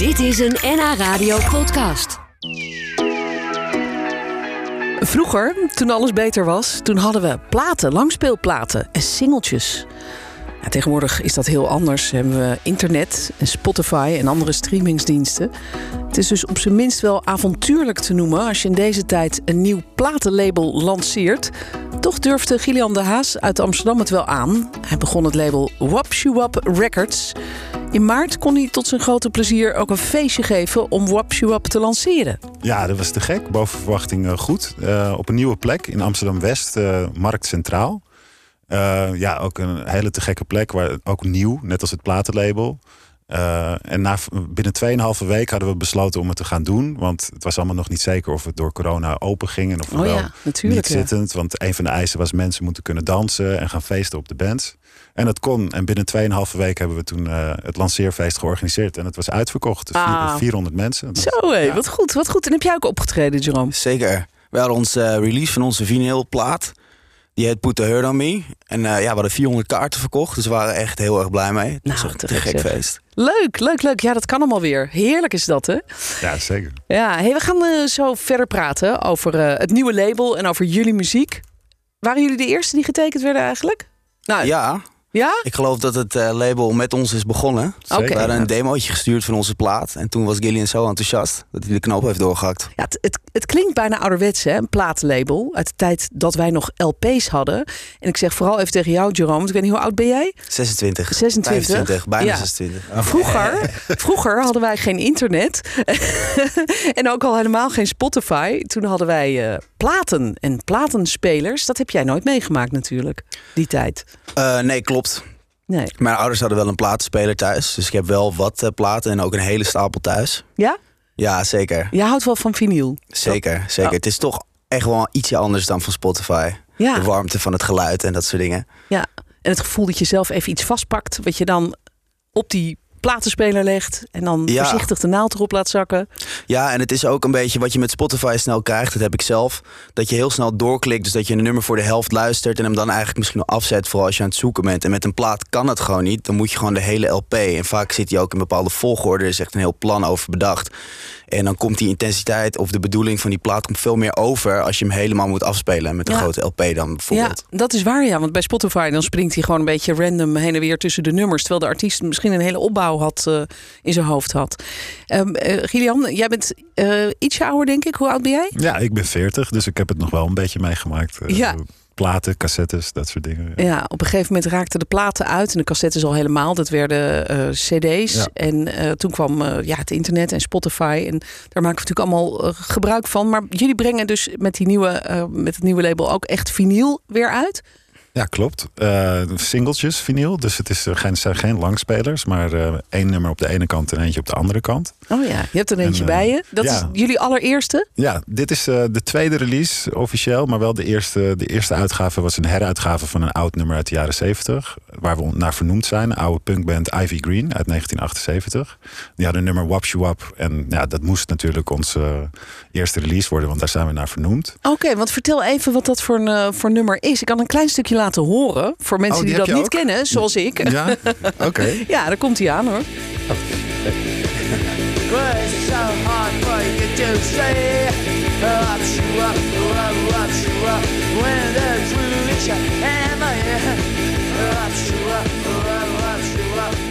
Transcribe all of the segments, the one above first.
Dit is een NH Radio podcast. Vroeger, toen alles beter was, toen hadden we platen, langspeelplaten en singeltjes. Tegenwoordig is dat heel anders. Hebben we internet en Spotify en andere streamingsdiensten. Het is dus op zijn minst wel avontuurlijk te noemen als je in deze tijd een nieuw platenlabel lanceert. Toch durfde Gillian de Haas uit Amsterdam het wel aan. Hij begon het label Wap Records. In maart kon hij tot zijn grote plezier ook een feestje geven om Wap te lanceren. Ja, dat was te gek. Boven verwachting eh, goed. Uh, op een nieuwe plek in Amsterdam-West, uh, Markt Centraal. Ja, ook een hele te gekke plek, waar, ook nieuw, net als het platenlabel. Uh, en na, binnen 2,5 week hadden we besloten om het te gaan doen. Want het was allemaal nog niet zeker of het door corona open ging. En of we oh wel ja, niet zittend. Want een van de eisen was mensen moeten kunnen dansen en gaan feesten op de bands. En dat kon. En binnen 2,5 week hebben we toen uh, het lanceerfeest georganiseerd. En het was uitverkocht. Dus ah. 400 mensen. Dat, Zo hé, ja. wat goed, wat goed. En heb jij ook opgetreden, Jerome? Zeker. We hadden onze uh, release van onze vinylplaat. Die heet Put the Hurt on Me. En uh, ja, we hadden 400 kaarten verkocht. Dus we waren echt heel erg blij mee. Het nou, was echt een gek feest. Leuk, leuk, leuk. Ja, dat kan allemaal weer. Heerlijk is dat, hè? Ja, zeker. Ja, hey, we gaan uh, zo verder praten over uh, het nieuwe label en over jullie muziek. Waren jullie de eerste die getekend werden eigenlijk? Nou, ja. Ja? Ik geloof dat het uh, label met ons is begonnen. Okay. We hadden een demootje gestuurd van onze plaat. En toen was Gillian zo enthousiast dat hij de knoop heeft doorgehakt. Ja, het, het, het klinkt bijna ouderwets, hè? Een plaatlabel. Uit de tijd dat wij nog LP's hadden. En ik zeg vooral even tegen jou, Jerome. Ik weet niet, hoe oud ben jij? 26. 26. 25, bijna ja. 26. Vroeger, vroeger hadden wij geen internet. en ook al helemaal geen Spotify. Toen hadden wij uh, platen en platenspelers. Dat heb jij nooit meegemaakt natuurlijk, die tijd. Uh, nee, klopt. Nee. Mijn ouders hadden wel een platenspeler thuis. Dus ik heb wel wat uh, platen en ook een hele stapel thuis. Ja? Ja, zeker. Je houdt wel van vinyl? Zeker, zeker. Het is toch echt wel ietsje anders dan van Spotify. Ja. De warmte van het geluid en dat soort dingen. Ja, en het gevoel dat je zelf even iets vastpakt... wat je dan op die platenspeler legt en dan ja. voorzichtig de naald erop laat zakken. Ja, en het is ook een beetje wat je met Spotify snel krijgt. Dat heb ik zelf. Dat je heel snel doorklikt. Dus dat je een nummer voor de helft luistert en hem dan eigenlijk misschien afzet. Vooral als je aan het zoeken bent. En met een plaat kan het gewoon niet. Dan moet je gewoon de hele LP. En vaak zit hij ook in bepaalde volgorde. Er is echt een heel plan over bedacht. En dan komt die intensiteit of de bedoeling van die plaat komt veel meer over als je hem helemaal moet afspelen met een ja. grote LP dan bijvoorbeeld. Ja, dat is waar ja, want bij Spotify dan springt hij gewoon een beetje random heen en weer tussen de nummers, terwijl de artiest misschien een hele opbouw had uh, in zijn hoofd had. Um, uh, Gillian, jij bent uh, ietsje ouder denk ik. Hoe oud ben jij? Ja, ik ben 40, dus ik heb het nog wel een beetje meegemaakt. ja platen, cassettes, dat soort dingen. Ja. ja. op een gegeven moment raakten de platen uit en de cassettes al helemaal. Dat werden uh, cd's. Ja. En uh, toen kwam uh, ja, het internet en Spotify. En daar maken we natuurlijk allemaal gebruik van. Maar jullie brengen dus met, die nieuwe, met het nieuwe label ook echt vinyl weer uit. Ja, klopt. Uh, singeltjes vinyl. Dus het is, uh, zijn geen langspelers, maar uh, één nummer op de ene kant en eentje op de andere kant. Oh ja, je hebt er eentje en, bij je. Dat ja. is jullie allereerste? Ja, dit is de tweede release officieel. Maar wel de eerste, de eerste uitgave was een heruitgave van een oud nummer uit de jaren 70. Waar we naar vernoemd zijn. Een oude punkband Ivy Green uit 1978. Die hadden een nummer Wap Wap. En ja, dat moest natuurlijk onze eerste release worden, want daar zijn we naar vernoemd. Oké, okay, want vertel even wat dat voor, een, voor nummer is. Ik kan een klein stukje laten horen voor mensen oh, die, die dat niet ook? kennen, zoals ik. Ja, oké. Okay. ja, daar komt hij aan hoor.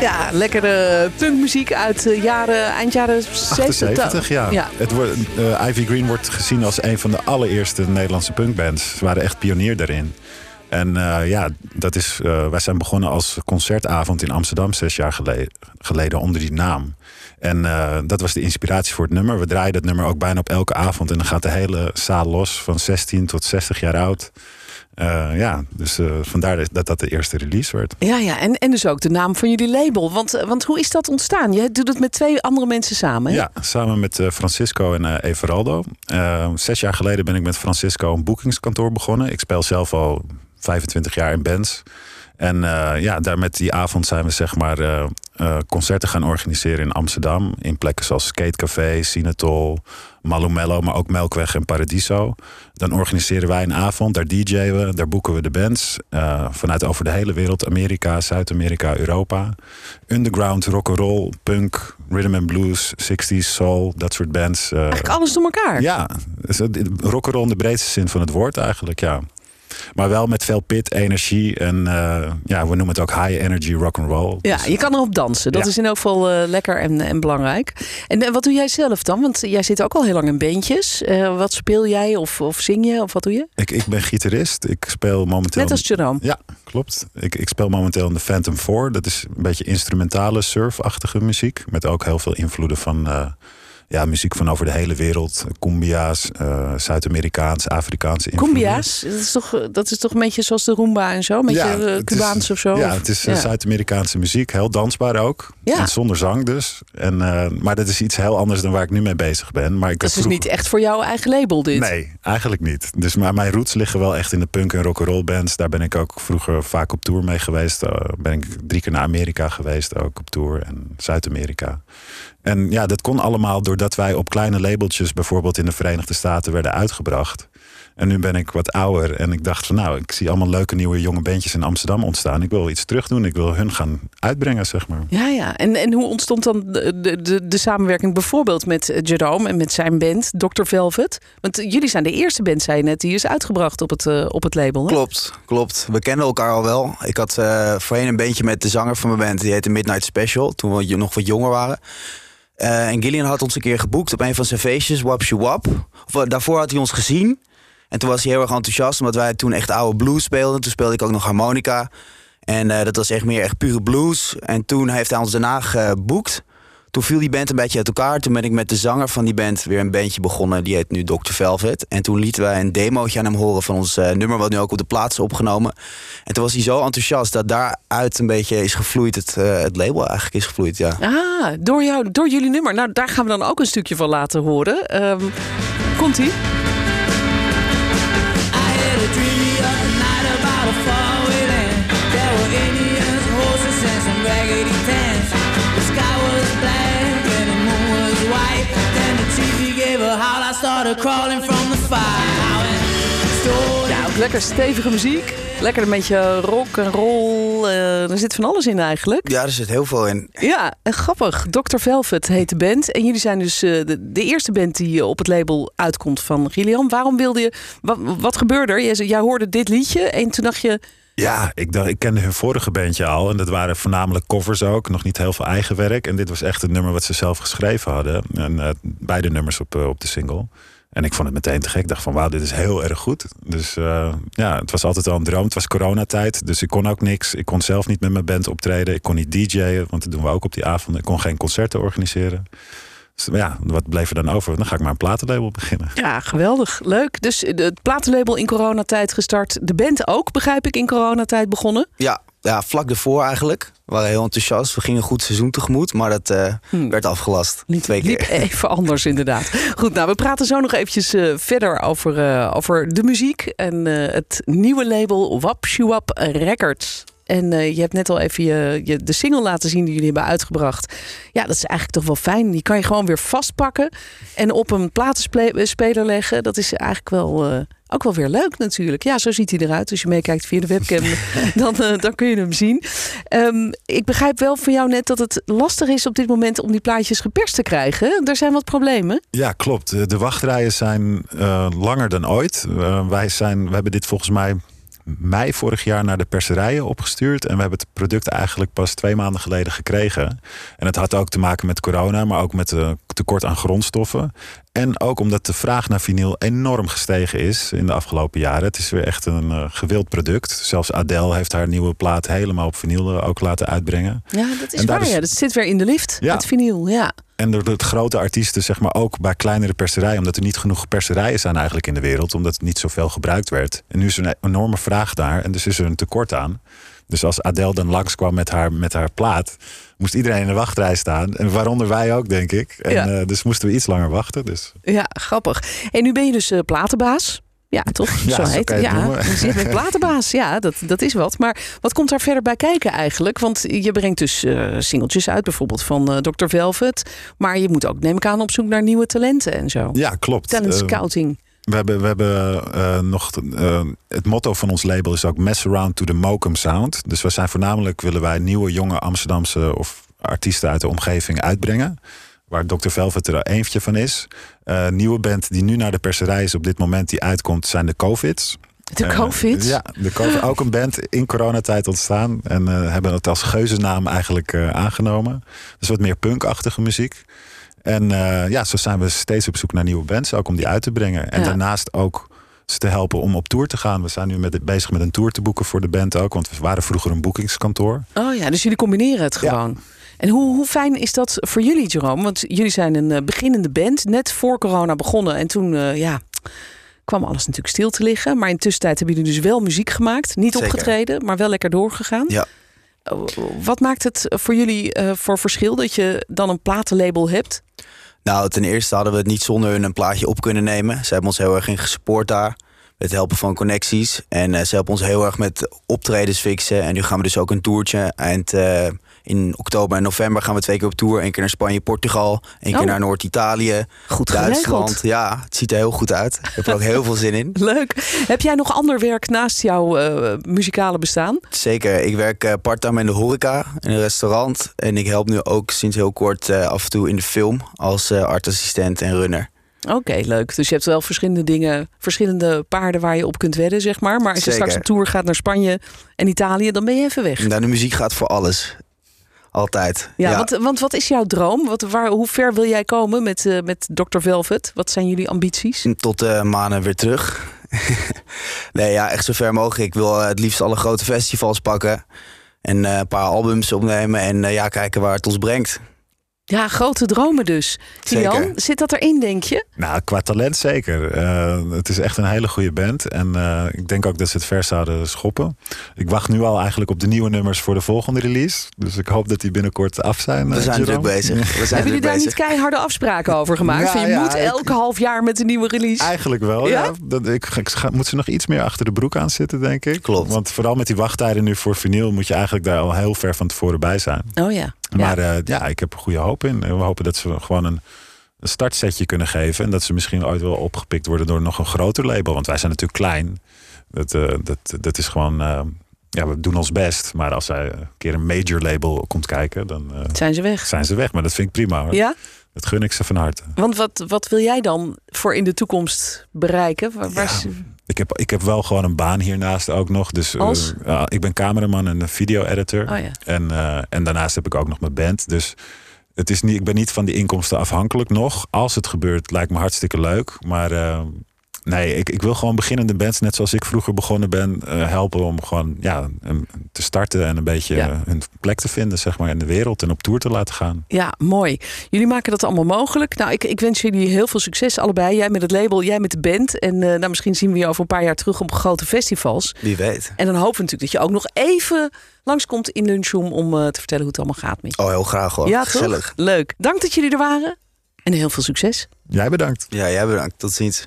Ja, lekkere punkmuziek uit uh, jaren, eind jaren 70. 78, ja. ja. Het wordt, uh, Ivy Green wordt gezien als een van de allereerste Nederlandse punkbands. Ze waren echt pionier daarin. En uh, ja, dat is, uh, wij zijn begonnen als concertavond in Amsterdam zes jaar geleden, geleden onder die naam. En uh, dat was de inspiratie voor het nummer. We draaien dat nummer ook bijna op elke avond. En dan gaat de hele zaal los van 16 tot 60 jaar oud. Uh, ja, dus uh, vandaar dat dat de eerste release werd. Ja, ja. En, en dus ook de naam van jullie label. Want, want hoe is dat ontstaan? Je doet het met twee andere mensen samen, hè? Ja, samen met uh, Francisco en Everaldo. zes jaar geleden ben ik met Francisco een boekingskantoor begonnen. Ik speel zelf al 25 jaar in bands. En uh, ja, daar met die avond zijn we zeg maar uh, eh, concerten gaan organiseren in Amsterdam. In plekken zoals Skatecafé, Cinetol, Malumello, maar ook Melkweg en Paradiso. Dan organiseren wij een avond, daar DJ'en we, daar boeken we de bands. eh, vanuit over de hele wereld, Amerika, Zuid-Amerika, Europa. Underground, rock'n'roll, punk, rhythm and blues, 60s, soul, dat soort bands. eh, Eigenlijk alles door elkaar. ja, dus rock'n'roll in de breedste zin van het woord eigenlijk, ja. Maar wel met veel pit, energie en eh, ja, we noemen het ook high energy rock'n'roll. Ja, Dus, je kan erop dansen. Dat Ja. is in elk geval eh, lekker en, en belangrijk. En, eh, wat doe jij zelf dan? Want jij zit ook al heel lang in bandjes. Eh, wat speel jij of, of zing je of wat doe je? ik, ik ben gitarist. Ik speel momenteel. Net als Jerome. Ja, klopt. Ik, ik speel momenteel in de Phantom 4. Dat is een beetje instrumentale surfachtige muziek. Met ook heel veel invloeden van eh, ja, muziek van over de hele wereld. Cumbia's, eh, Zuid-Amerikaans, Afrikaanse invloeden. Cumbia's, dat is, toch, dat is toch een beetje zoals de Roomba en zo? Met Ja, je eh, is- Cubaans of zo? Ja, het is eh, ja. Zuid-Amerikaanse muziek. Heel dansbaar ook. Ja. En zonder zang dus. En, maar dat is iets heel anders dan waar ik nu mee bezig ben. Maar ik Dat is dus niet echt voor jouw eigen label dit. Nee, eigenlijk niet. Dus maar mijn roots liggen wel echt in de punk en rock'n'roll bands. Daar ben ik ook vroeger vaak op tour mee geweest. Uh, ben ik drie keer naar Amerika geweest, ook op tour en Zuid-Amerika. En ja, dat kon allemaal doordat wij op kleine labeltjes, bijvoorbeeld in de Verenigde Staten, werden uitgebracht. En nu ben ik wat ouder en ik dacht van nou, ik zie allemaal leuke nieuwe jonge bandjes in Amsterdam ontstaan. Ik wil iets terug doen. Ik wil hun gaan uitbrengen, zeg maar. Ja, ja. En, en hoe ontstond dan de, de, de, samenwerking bijvoorbeeld met eh, Jerome en met zijn band Dr. Velvet? Want eh, jullie zijn de eerste band, zei je net, die is uitgebracht op het, eh, op het label. Hè? Klopt, klopt. We kenden elkaar al wel. Ik had eh, voorheen een bandje met de zanger van mijn band. Die heette Midnight Special, toen we nog wat jonger waren. Eh, en Gillian had ons een keer geboekt op een van zijn feestjes, Wapshu Wap. Eh, daarvoor had hij ons gezien. En toen was hij heel erg enthousiast, omdat wij toen echt oude blues speelden. Toen speelde ik ook nog harmonica. En eh, dat was echt meer echt pure blues. En toen heeft hij ons daarna geboekt. Toen viel die band een beetje uit elkaar. Toen ben ik met de zanger van die band weer een bandje begonnen. Die heet nu Dr. Velvet. En toen lieten wij een demootje aan hem horen van ons eh, nummer... wat nu ook op de plaats is opgenomen. En toen was hij zo enthousiast dat daaruit een beetje is gevloeid... het, eh, het label eigenlijk is gevloeid, ja. Ah, door, jou, door jullie nummer. Nou, daar gaan we dan ook een stukje van laten horen. Ehm, Komt-ie? Ja, ook lekker stevige muziek. Lekker een beetje rock en roll. eh, er zit van alles in eigenlijk. Ja, er zit heel veel in. Ja, en grappig. Dr. Velvet heet de band. En jullie zijn dus eh, de, de eerste band die eh, op het label uitkomt van Gillian. Waarom wilde je... Wat, wat gebeurde er? Jij, hoorde dit liedje en toen dacht je... Ja, ik, dacht, ik kende hun vorige bandje al. En dat waren voornamelijk covers ook. Nog niet heel veel eigen werk. En dit was echt het nummer wat ze zelf geschreven hadden. En eh, beide nummers op, eh, op de single. En ik vond het meteen te gek. Ik dacht van wauw, dit is heel erg goed. Dus eh, ja, het was altijd al een droom. Het was coronatijd, dus ik kon ook niks. Ik kon zelf niet met mijn band optreden. Ik kon niet DJ'en, want dat doen we ook op die avond. Ik kon geen concerten organiseren. Dus ja, wat bleef er dan over? Dan ga ik maar een platenlabel beginnen. Ja, geweldig. Leuk. Dus eh, het platenlabel in coronatijd gestart. De band ook, begrijp ik, in coronatijd begonnen. Ja, ja, vlak daarvoor eigenlijk. We waren heel enthousiast. We gingen een goed seizoen tegemoet, maar dat eh, Hmm. werd afgelast. Twee keer. Liep even anders inderdaad. Goed, nou we praten zo nog eventjes eh, verder over, eh, over de muziek en het nieuwe label Wap Shuap Records. En je hebt net al even je, je, de single laten zien die jullie hebben uitgebracht. Ja, dat is eigenlijk toch wel fijn. Die kan je gewoon weer vastpakken en op een platenspeler leggen. Dat is eigenlijk wel, ook wel weer leuk natuurlijk. Ja, zo ziet hij eruit. Als je meekijkt via de webcam, dan, eh, dan kun je hem zien. Ehm, ik begrijp wel van jou net dat het lastig is op dit moment om die plaatjes geperst te krijgen. Er zijn wat problemen. Ja, klopt. De- wachtrijen zijn eh, langer dan ooit. Eh, wij zijn, we hebben dit volgens mij mei vorig jaar naar de perserijen opgestuurd. En we hebben het product eigenlijk pas twee maanden geleden gekregen. En het had ook te maken met corona, maar ook met tekort aan grondstoffen. En ook omdat de vraag naar vinyl enorm gestegen is in de afgelopen jaren. Het is weer echt een uh, gewild product. Zelfs Adele heeft haar nieuwe plaat helemaal op vinyl uh, ook laten uitbrengen. Ja, dat is En waar. is- Ja. Dat zit weer in de lift, Ja. het vinyl. Ja. En door de grote artiesten, zeg maar ook bij kleinere perserijen, omdat er niet genoeg perserijen zijn eigenlijk in de wereld, omdat het niet zoveel gebruikt werd. En nu is er een enorme vraag daar en dus is er een tekort aan. Dus als Adele dan langskwam met haar, met haar plaat, moest iedereen in de wachtrij staan. En waaronder wij ook, denk ik. En, Ja. eh, dus moesten we iets langer wachten. Dus. ja, grappig. En nu ben je dus eh, platenbaas. Ja, toch? Ja, zo heet het Ja, je zit met platenbaas. Ja, dat, dat is wat. Maar wat komt daar verder bij kijken eigenlijk? Want je brengt dus eh, singeltjes uit, bijvoorbeeld van Dr. Velvet. Maar je moet ook, neem ik aan, op zoek naar nieuwe talenten en zo. Ja, klopt. Talent scouting. We hebben, we hebben eh, nog. eh, het motto van ons label is ook Mess Around to the Mokum Sound. Dus we zijn voornamelijk willen wij nieuwe, jonge Amsterdamse of artiesten uit de omgeving uitbrengen. Waar Dr. Velvet er eentje van is. Eh, nieuwe band die nu naar de perserij is op dit moment die uitkomt, zijn de Covids. De COVID. ja, de COVID, ook een band in coronatijd ontstaan. En hebben het als geuzennaam eigenlijk eh, aangenomen. Dus wat meer punkachtige muziek. En eh, ja, zo zijn we steeds op zoek naar nieuwe bands. Ook om die uit te brengen. En Ja. daarnaast ook ze te helpen om op tour te gaan. We zijn nu met, bezig met een tour te boeken voor de band ook. Want we waren vroeger een boekingskantoor. Oh ja, dus jullie combineren het Ja. gewoon. En hoe, hoe fijn is dat voor jullie, Jerome? Want jullie zijn een eh, beginnende band, net voor corona begonnen. En toen, eh, ja, kwam alles natuurlijk stil te liggen. Maar in tussentijd hebben jullie dus wel muziek gemaakt. Niet Zeker. opgetreden, maar wel lekker doorgegaan. Ja. Eh, Wat maakt het voor jullie eh, voor verschil dat je dan een platenlabel hebt? Nou, ten eerste hadden we het niet zonder hun een plaatje op kunnen nemen. Ze hebben ons heel erg in gesupport daar. Het helpen van connecties. En eh, ze helpen ons heel erg met optredens fixen. En nu gaan we dus ook een toertje. Eind eh, in oktober en november gaan we twee keer op tour. Eén keer naar Spanje, Portugal. Één Oh. keer naar Noord-Italië. Goed Duitsland. geregeld. Ja, het ziet er heel goed uit. Ik heb er ook heel veel zin in. Leuk. Heb jij nog ander werk naast jouw eh, muzikale bestaan? Zeker. Ik werk parttime in de horeca, in een restaurant. En ik help nu ook sinds heel kort af en toe in de film als artassistent en runner. Oké, leuk. Dus je hebt wel verschillende dingen, verschillende paarden waar je op kunt wedden, zeg maar. Maar als je Zeker. straks op tour gaat naar Spanje en Italië, dan ben je even weg. Nou, de muziek gaat voor alles. Altijd. Ja, Want, want wat is jouw droom? Wat, waar, hoe ver wil jij komen met, eh, met Dr. Velvet? Wat zijn jullie ambities? Tot de maanden weer terug. nee, ja, echt zo ver mogelijk. Ik wil eh, het liefst alle grote festivals pakken. En eh, een paar albums opnemen. En ja, kijken waar het ons brengt. Ja, grote dromen dus. Zeker. Jan, zit dat erin, denk je? Nou, qua talent zeker. Eh, het is echt een hele goede band. En eh, ik denk ook dat ze het ver zouden schoppen. Ik wacht nu al eigenlijk op de nieuwe nummers voor de volgende release. Dus ik hoop dat die binnenkort af zijn. We eh, zijn druk bezig. We zijn Hebben jullie daar niet keiharde afspraken over gemaakt? Van je ja, moet ik- elke half jaar met een nieuwe release. Eigenlijk wel, Ja? ja. Dat, ik, ik ga- moet ze nog iets meer achter de broek aan zitten, denk ik. Klopt. Want vooral met die wachttijden nu voor vinyl... moet je eigenlijk daar al heel ver van tevoren bij zijn. Oh ja. Maar ja. ja, ja ik heb er goede hoop in. En we hopen dat ze gewoon een, een startsetje kunnen geven. En dat ze misschien ooit wel opgepikt worden door nog een groter label. Want wij zijn natuurlijk klein. Dat, eh, dat, dat is gewoon... eh, ja, we doen ons best. Maar als zij een keer een major label komt kijken... dan eh, Zijn ze weg? zijn ze weg. Maar dat vind ik prima. hoor. Ja? Dat gun ik ze van harte. Want wat, wat wil jij dan voor in de toekomst bereiken? Waar, waar is- Ik heb, ik heb wel gewoon een baan hiernaast ook nog. Dus eh, ja, ik ben cameraman en video-editor. Oh ja. En, eh, en daarnaast heb ik ook nog mijn band. Dus het is niet, ik ben niet van die inkomsten afhankelijk nog. Als het gebeurt, lijkt me hartstikke leuk. Maar eh, nee, ik, ik wil gewoon beginnende bands, net zoals ik vroeger begonnen ben, eh, helpen om gewoon ja, te starten en een beetje Ja. hun plek te vinden, zeg maar, in de wereld en op tour te laten gaan. Ja, mooi. Jullie maken dat allemaal mogelijk. Nou, ik, ik wens jullie heel veel succes allebei. Jij met het label, jij met de band. En eh, nou, misschien zien we je over een paar jaar terug op grote festivals. Wie weet. En dan hopen we natuurlijk dat je ook nog even langskomt in Lunchroom... om eh, te vertellen hoe het allemaal gaat met je. Oh, heel graag hoor. ja, Gezellig. toch? Leuk. Dank dat jullie er waren. En heel veel succes. Jij bedankt. Ja, jij bedankt. Tot ziens.